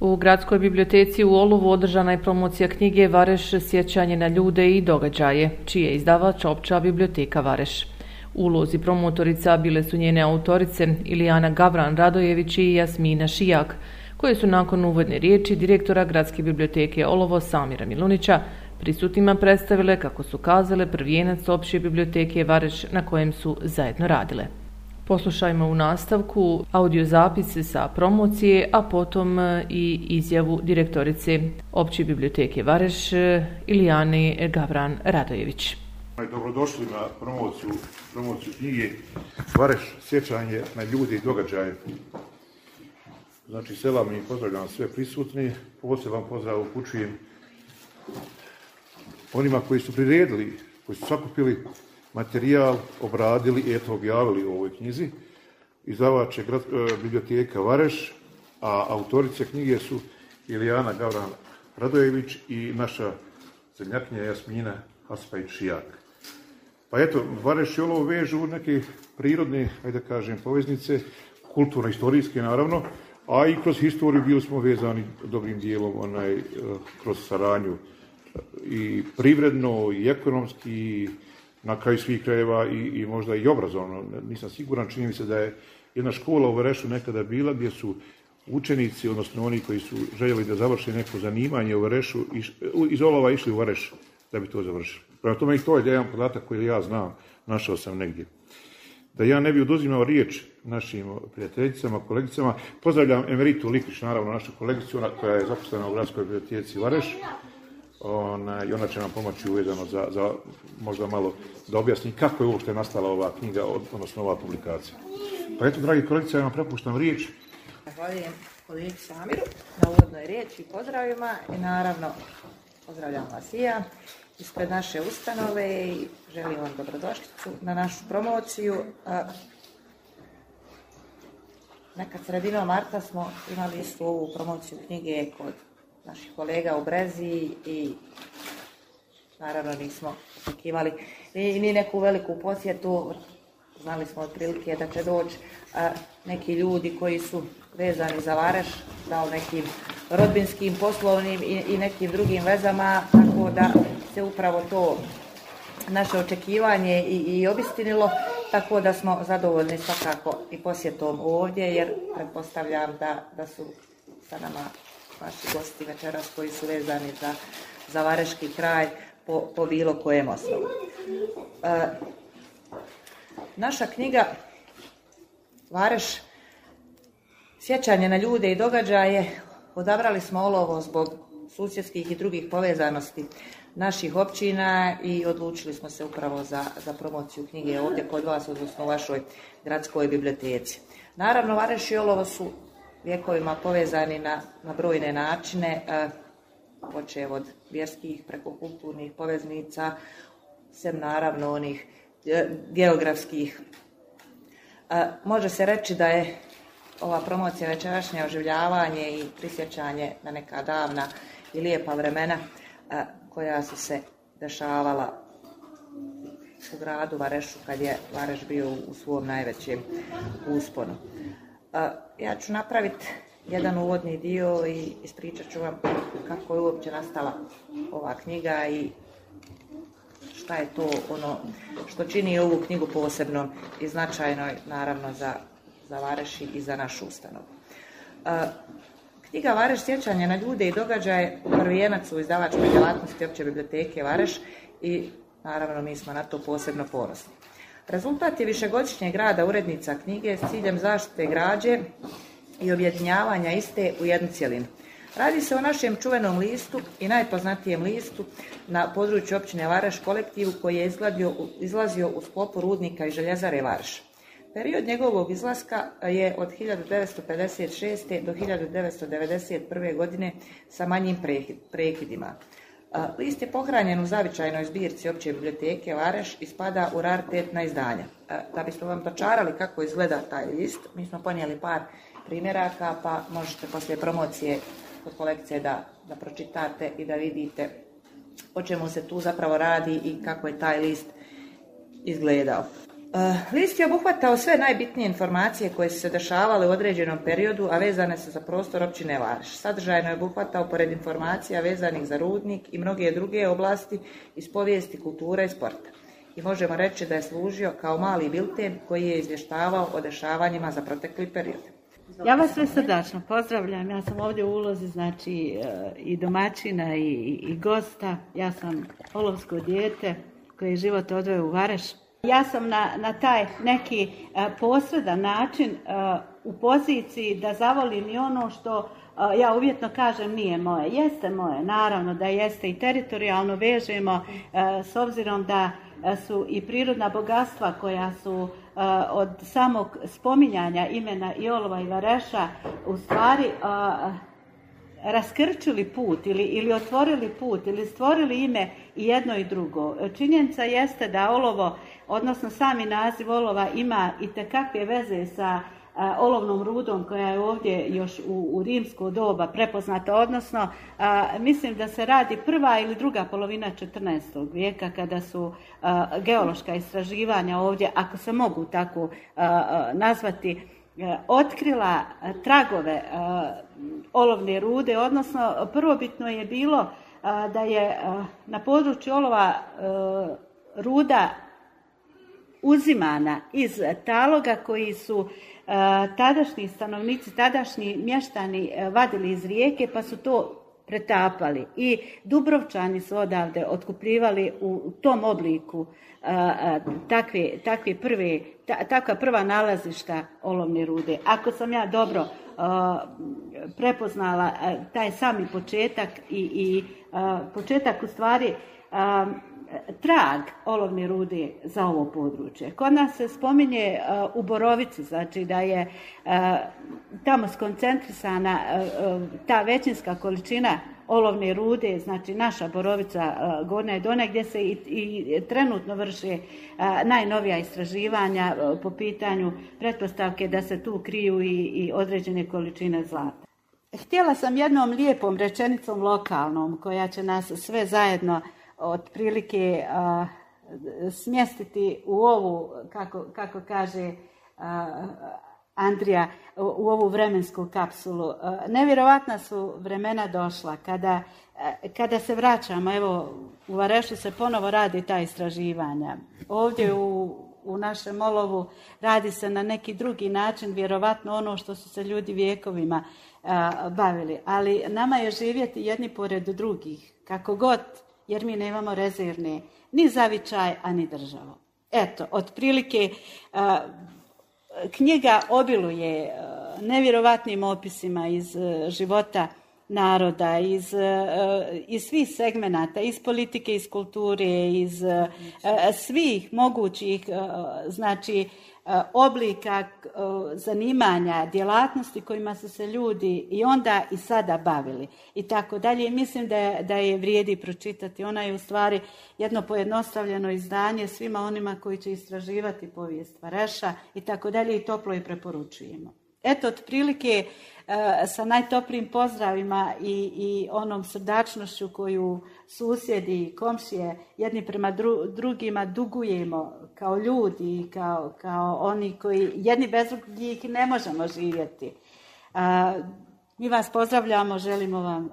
U gradskoj biblioteci u Olovu održana je promocija knjige Vareš sjećanje na ljude i događaje, čiji je izdavač opća biblioteka Vareš. U ulozi promotorica bile su njene autorice Ilijana Gavran Radojević i Jasmina Šijak, koje su nakon uvodne riječi direktora Gradske biblioteke Olovo Samira Milunića prisutima predstavile, kako su kazale, prvijenac opće biblioteke Vareš na kojem su zajedno radile. Poslušajmo u nastavku audio zapise sa promocije, a potom e, i izjavu direktorice Opće biblioteke Vareš e, Ilijane Gavran Radojević. Dobrodošli na promociju, promociju knjige Vareš sjećanje na ljudi i događaje. Znači, selam i pozdravljam sve prisutni. Poseban pozdrav upućujem onima koji su priredili, koji su sakupili materijal obradili i eto objavili u ovoj knjizi. Izdavač je e, biblioteka Vareš, a autorice knjige su Ilijana Gavran Radojević i naša zemljaknja Jasmina Haspajčijak. Pa eto, Vareš i Olovo vežu neke prirodne, ajde da kažem, poveznice, kulturno-istorijske naravno, a i kroz historiju bili smo vezani dobrim dijelom onaj, e, kroz saranju i privredno, i ekonomski, na kraju svih krajeva i, i možda i obrazovno. Nisam siguran, čini mi se da je jedna škola u Verešu nekada bila gdje su učenici, odnosno oni koji su željeli da završe neko zanimanje u Verešu, iz Olova išli u Vareš da bi to završili. Prema tome i to je jedan podatak koji ja znam, našao sam negdje. Da ja ne bi oduzimao riječ našim prijateljicama, kolegicama, pozdravljam Emeritu Likrić, naravno našu kolegicu, ona koja je zaposlena u gradskoj biblioteci Vareš i ona će nam pomoći uvedano za, možda malo da objasni kako je uopšte nastala ova knjiga, odnosno ova publikacija. Pa eto, dragi kolegice, ja vam prepuštam riječ. Zahvaljujem kolegi Samiru na uvodnoj riječi i pozdravima i naravno pozdravljam vas i ja ispred naše ustanove i želim vam dobrodošlicu na našu promociju. Nekad sredinom marta smo imali istu promociju knjige kod naših kolega u Brezi i naravno nismo očekivali ni, neku veliku posjetu. Znali smo otprilike da će doći neki ljudi koji su vezani za Vareš, da nekim rodbinskim, poslovnim i, nekim drugim vezama, tako da se upravo to naše očekivanje i, obistinilo, tako da smo zadovoljni svakako i posjetom ovdje, jer pretpostavljam da, da su sa nama vaši gosti večeras koji su vezani za, Vareški kraj po, bilo kojem osnovu. E, naša knjiga Vareš Sjećanje na ljude i događaje odabrali smo olovo zbog susjedskih i drugih povezanosti naših općina i odlučili smo se upravo za, za promociju knjige ovdje kod vas, odnosno u vašoj gradskoj biblioteci. Naravno, Vareš i Olovo su vijekovima povezani na, brojne načine, e, počev od vjerskih preko kulturnih poveznica, sem naravno onih e, geografskih. E, može se reći da je ova promocija večerašnje oživljavanje i prisjećanje na neka davna i lijepa vremena koja su se dešavala u gradu Varešu kad je Vareš bio u svom najvećem usponu. Ja ću napraviti jedan uvodni dio i ispričat ću vam kako je uopće nastala ova knjiga i šta je to ono što čini ovu knjigu posebno i značajnoj naravno za, za Vareš i za našu ustanovu. Knjiga Vareš sjećanje na ljude i događaje prvijenac u izdavačkoj djelatnosti opće biblioteke Vareš i naravno mi smo na to posebno porosni. Rezultat je višegodišnjeg rada urednica knjige s ciljem zaštite građe i objedinjavanja iste u jednu cjelinu. Radi se o našem čuvenom listu i najpoznatijem listu na području općine Varaš kolektivu koji je izlazio u sklopu rudnika i željezare Varaš. Period njegovog izlaska je od 1956. do 1991. godine sa manjim prekidima. List je pohranjen u zavičajnoj zbirci opće biblioteke Vareš i spada u raritetna izdanja. Da bismo vam dočarali kako izgleda taj list, mi smo ponijeli par primjeraka, pa možete poslije promocije kod kolekcije da pročitate i da vidite o čemu se tu zapravo radi i kako je taj list izgledao. Eh, list je obuhvatao sve najbitnije informacije koje su se dešavale u određenom periodu, a vezane su za prostor općine Vareš. Sadržajno je obuhvatao pored informacija vezanih za rudnik i mnoge druge oblasti iz povijesti, kulture i sporta. I možemo reći da je služio kao mali bilten koji je izvještavao o dešavanjima za protekli period. Ja vas sve srdačno pozdravljam. Ja sam ovdje u ulozi znači eh, i domaćina i, gosta. Ja sam olovsko dijete koje je život odveo u Varešu ja sam na, na taj neki e, posredan način e, u poziciji da zavolim i ono što e, ja uvjetno kažem nije moje. Jeste moje, naravno da jeste i teritorijalno vežemo s obzirom da su i prirodna bogatstva koja su od samog spominjanja imena Iolova i Vareša u stvari raskrčili put ili, ili otvorili put ili stvorili ime i jedno i drugo. Činjenica jeste da olovo, odnosno sami naziv olova ima i tekakve veze sa olovnom rudom koja je ovdje još u, u rimsko doba prepoznata, odnosno mislim da se radi prva ili druga polovina 14. vijeka kada su geološka istraživanja ovdje, ako se mogu tako nazvati, E, otkrila e, tragove e, olovne rude, odnosno prvobitno je bilo da je na području olova ruda uzimana iz taloga koji su tadašnji stanovnici, tadašnji mještani vadili iz rijeke, pa su to pretapali i Dubrovčani su odavde otkupljivali u tom obliku e, e, takve, prve, takva prva nalazišta olovne rude. Ako sam ja dobro e, prepoznala taj sami početak i, i početak u stvari trag olovni rudi za ovo područje. Kod nas se spominje e, u Borovici, znači da je e, tamo skoncentrisana e, ta većinska količina olovne rude, znači naša Borovica Gornja i Donja, gdje se i, trenutno vrše najnovija istraživanja po pitanju pretpostavke da se tu kriju i, i određene količine zlata. Htjela sam jednom lijepom rečenicom lokalnom koja će nas sve zajedno otprilike smjestiti u ovu, kako, kako kaže Andrija, u, ovu vremensku kapsulu. nevjerovatna su vremena došla kada, kada se vraćamo, evo u Varešu se ponovo radi ta istraživanja. Ovdje u, u našem olovu radi se na neki drugi način, vjerovatno ono što su se ljudi vijekovima bavili. Ali nama je živjeti jedni pored drugih. Kako god jer mi nemamo rezervne ni zavičaj, a ni državu. Eto, otprilike e, knjiga obiluje e, nevjerovatnim opisima iz e, života naroda, iz, iz svih segmenata, iz politike, iz kulture, iz svih mogućih znači E, oblika e, zanimanja, djelatnosti kojima su se ljudi i onda i sada bavili i tako dalje. mislim da je, da je vrijedi pročitati. Ona je u stvari jedno pojednostavljeno izdanje svima onima koji će istraživati povijest Vareša i tako dalje i toplo je preporučujemo. Eto, otprilike E, sa najtoprim pozdravima i, onom srdačnošću koju susjedi i komšije jedni prema drugima dugujemo kao ljudi i kao, oni koji jedni bez drugih ne možemo živjeti. E, mi vas pozdravljamo, želimo vam e,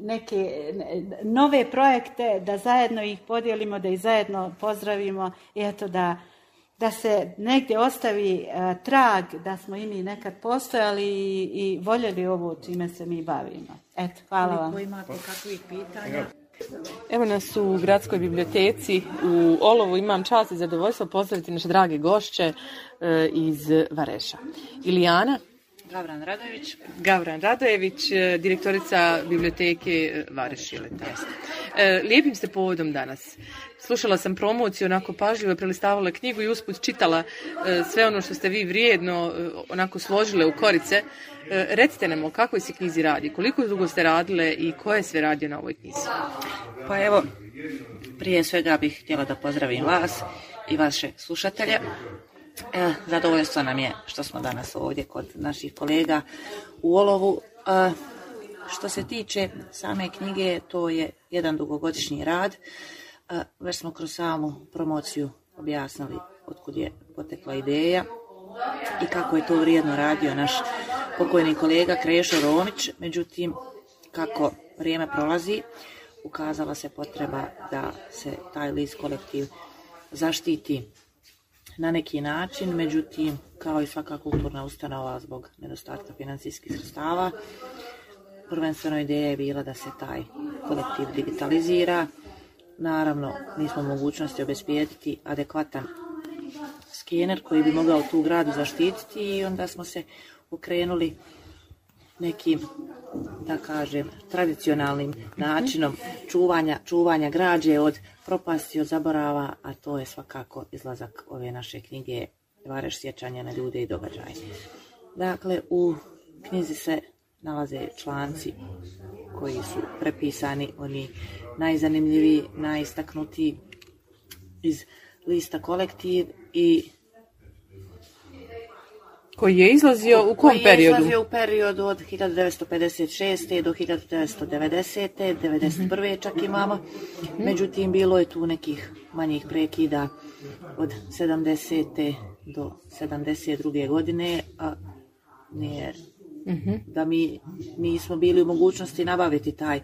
neke nove projekte, da zajedno ih podijelimo, da ih zajedno pozdravimo i eto da da se negdje ostavi e, trag da smo i mi nekad postojali i, voljeli ovo čime se mi bavimo. Eto, hvala vam. imate pitanja? Evo nas u gradskoj biblioteci u Olovu. Imam čast i zadovoljstvo pozdraviti naše drage gošće e, iz Vareša. Ilijana Gavran Radojević. Gavran Radojević, e, direktorica biblioteke e, Varešile. E, lijepim ste povodom danas. Slušala sam promociju, onako pažljivo prelistavala knjigu i usput čitala sve ono što ste vi vrijedno onako složile u korice. Recite nam o kakvoj se knjizi radi, koliko dugo ste radile i ko je sve radio na ovoj knjizi? Pa evo, prije svega bih htjela da pozdravim vas i vaše slušatelje. E, zadovoljstvo nam je što smo danas ovdje kod naših kolega u Olovu. E, što se tiče same knjige, to je jedan dugogodišnji rad. E, već smo kroz samu promociju objasnili otkud je potekla ideja i kako je to vrijedno radio naš pokojni kolega Krešo Romić. Međutim, kako vrijeme prolazi, ukazala se potreba da se taj list kolektiv zaštiti na neki način, međutim, kao i svaka kulturna ustanova zbog nedostatka financijskih sredstava, prvenstveno ideja je bila da se taj kolektiv digitalizira. Naravno, nismo mogućnosti obespijetiti adekvatan skener koji bi mogao tu gradu zaštititi i onda smo se okrenuli nekim da kažem, tradicionalnim načinom čuvanja, čuvanja građe od propasti, od zaborava, a to je svakako izlazak ove naše knjige Vareš sjećanja na ljude i događaje. Dakle, u knjizi se nalaze članci koji su prepisani, oni najzanimljiviji, najistaknutiji iz lista kolektiv i koji je izlazio u kom periodu? Koji je izlazio u periodu od 1956. do 1990. 1991. čak imamo. Mhm. Međutim, bilo je tu nekih manjih prekida od 70. do 72. godine, a mhm. da mi nismo bili u mogućnosti nabaviti taj,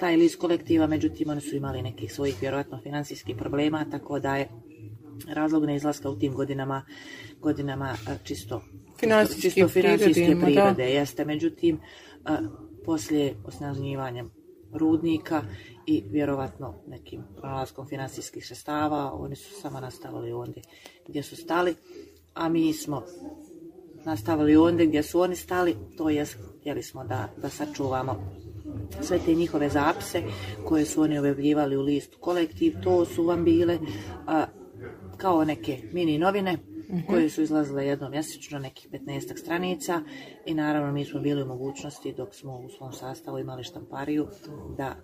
taj list kolektiva, međutim oni su imali nekih svojih vjerojatno financijskih problema, tako da je razlog neizlaska u tim godinama, godinama čisto financijski što financijske prirode, da. jeste. Međutim, poslije osnaznjivanjem rudnika i vjerovatno nekim pronalaskom financijskih sredstava, oni su samo nastavili ondje gdje su stali, a mi smo nastavili ondje gdje su oni stali, to je htjeli smo da, sačuvamo sve te njihove zapise koje su oni objavljivali u listu kolektiv, to su vam bile kao neke mini novine Mhm. koje su izlazile jednom mjesečno, nekih 15 stranica i naravno mi smo bili u mogućnosti dok smo u svom sastavu imali štampariju da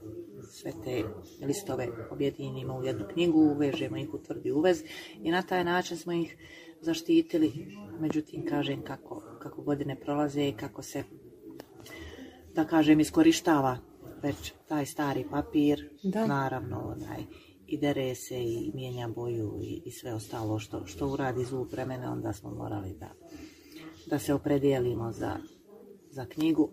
sve te listove objedinimo u jednu knjigu, uvežemo ih u tvrdi uvez i na taj način smo ih zaštitili. Međutim, kažem kako, kako godine prolaze i kako se da kažem iskorištava već taj stari papir, da. naravno onaj i derese i mijenja boju i, sve ostalo što, što uradi zlu vremena onda smo morali da, da se opredijelimo za, za knjigu.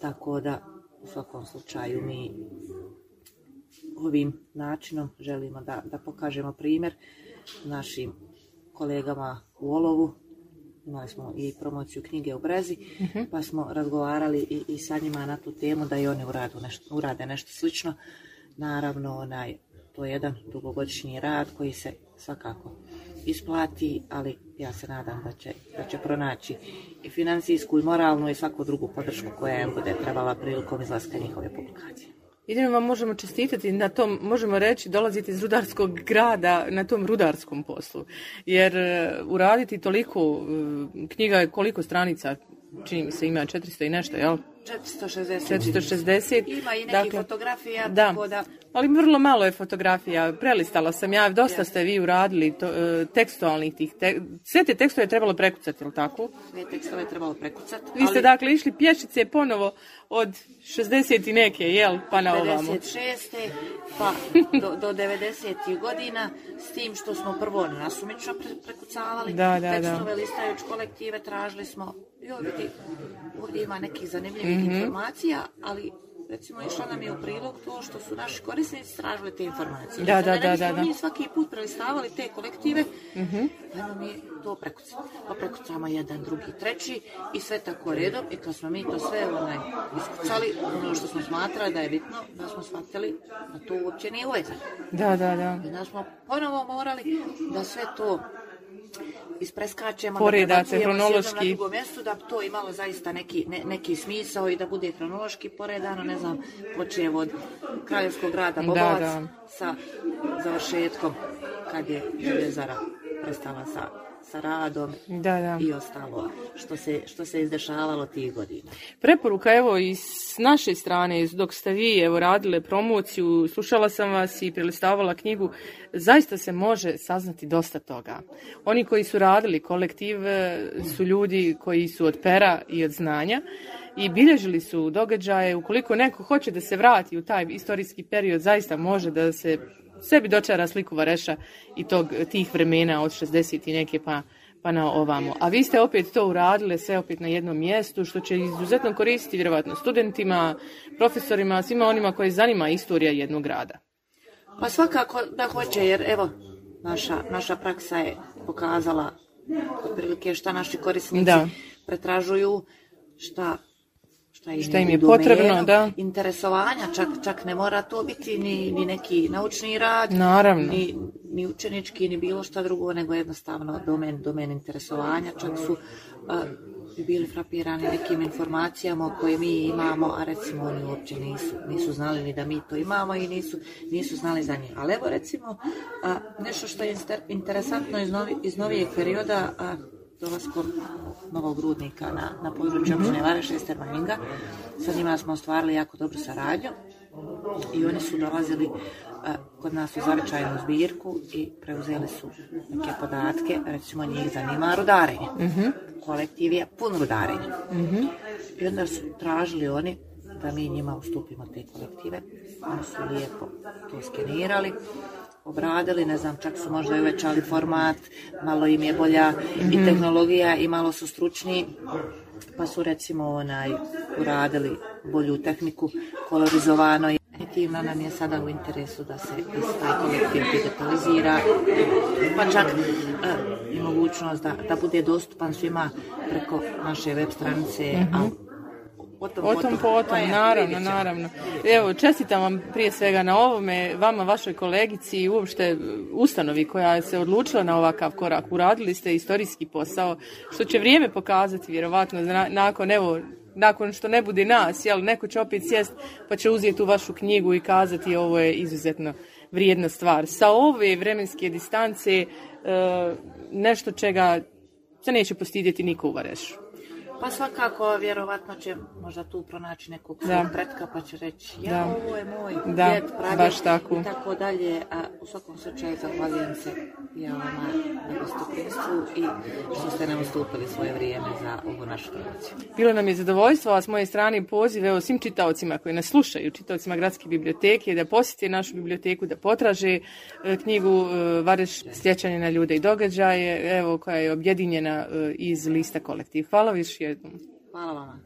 Tako da u svakom slučaju mi ovim načinom želimo da, pokažemo primjer našim kolegama u Olovu. Imali smo i promociju knjige u Brezi, mhm. pa smo razgovarali i, sa njima na tu temu da i oni urade nešto slično. Naravno, onaj, to je jedan dugogodišnji rad koji se svakako isplati, ali ja se nadam da će, da će pronaći i financijsku i moralnu i svaku drugu podršku koja im bude trebala prilikom izlaska njihove publikacije. Jedino vam možemo čestitati na tom, možemo reći, dolaziti iz rudarskog grada na tom rudarskom poslu. Jer e, uraditi toliko e, knjiga je koliko stranica, čini mi se ima 400 i nešto, jel? 460. 460. Ima i nekih dakle, fotografija. Da, da, ali vrlo malo je fotografija. Prelistala sam ja, dosta ste vi uradili to, e, tekstualnih tih. Te, sve te tekstove je trebalo prekucati, jel tako? Sve tekstove je trebalo prekucati. Vi ste dakle išli pješice ponovo od 60 i neke, jel, pa na ovamo. 56. pa do, do 90. godina, s tim što smo prvo nasumično prekucavali da, da, tekstove listajući kolektive, tražili smo joj vidi, ovdje ima nekih zanimljivih mhm. informacija, ali recimo išla nam je u prilog to što su naši korisnici tražili te informacije. Da, da, da, da, da. Mi svaki put prelistavali te kolektive, da -hmm. to prekucamo. Pa prekucamo jedan, drugi, treći i sve tako redom. I kad smo mi to sve onaj, iskucali, ono što smo smatrali da je bitno, da smo shvatili da to uopće nije uvezano. Da, da, da. I da smo ponovo morali da sve to ispreskačemo, poredate hronološki. Na drugom mjestu, da to imalo zaista neki, smisao i da bude hronološki poredano, ne znam, počev od kraljevskog grada Bobac sa završetkom kad je Železara prestala sa sa radom da, da. i ostalo što se, što se izdešavalo tih godina. Preporuka evo i s naše strane, dok ste vi evo radile promociju, slušala sam vas i prelistavala knjigu, zaista se može saznati dosta toga. Oni koji su radili kolektiv e, su ljudi koji su od pera i od znanja i bilježili su događaje. Ukoliko neko hoće da se vrati u taj istorijski period, zaista može da se sebi dočara sliku Vareša i tog, tih vremena od 60 i neke pa, pa na ovamo. A vi ste opet to uradile sve opet na jednom mjestu, što će izuzetno koristiti vjerojatno studentima, profesorima, svima onima koji zanima istorija jednog grada. Pa svakako da hoće, jer evo, naša, naša praksa je pokazala otprilike šta naši korisnici da. pretražuju, šta šta im je potrebno, da. Interesovanja, čak, čak ne mora to biti ni, ni neki naučni rad, Naravno. Ni, ni učenički, ni bilo šta drugo, nego jednostavno domen, domen interesovanja, čak su bili frapirani nekim informacijama koje mi imamo, a recimo oni uopće nisu, znali ni da mi to imamo i nisu, nisu znali za njih. Ali evo recimo a, nešto što je interesantno iz, iz novijeg perioda, a, dolaskom novog rudnika na, području mhm. općine Vareš, Ester Sa njima smo ostvarili jako dobru saradnju i oni su dolazili e, kod nas u zavičajnu zbirku i preuzeli su neke podatke, recimo njih zanima rudarenje. Mhm. Kolektiv je pun rudarenja. Mhm. I onda su tražili oni da mi njima ustupimo te kolektive. Oni su lijepo to skenirali obradili, ne znam, čak su možda i uvećali format, malo im je bolja i tehnologija i malo su stručniji, pa su recimo onaj, uradili bolju tehniku, kolorizovano je. Definitivno nam je sada u interesu da se taj kolektiv digitalizira, pa čak e, i mogućnost da, bude dostupan svima preko naše web stranice, mhm. Potom tom potom, pa naravno, naravno. Evo, čestitam vam prije svega na ovome, vama, vašoj kolegici i uopšte e, ustanovi koja se odlučila na ovakav korak. Uradili ste istorijski posao, što će vrijeme pokazati, vjerovatno, nakon, evo, nakon što ne bude nas, jel, neko će opet sjest pa će uzeti tu vašu knjigu i kazati ovo je izuzetno vrijedna stvar. Sa ove vremenske distance e, nešto čega se neće postidjeti niko u Varešu. Pa svakako, vjerovatno će možda tu pronaći nekog pretka pa će reći, ja da. ovo je moj da, tako. i tako dalje. A u svakom slučaju zahvaljujem se ja vama na i što ste nam ustupili svoje vrijeme za ovu našu promociju. Bilo nam je zadovoljstvo, a s moje strane pozive evo svim čitaocima koji nas slušaju, čitaocima Gradske biblioteke, da posjeti našu biblioteku, da potraže e, knjigu e, Vareš sjećanje na ljude i događaje, evo koja je objedinjena e, iz lista kolektiv. Hvala više 挂了吧。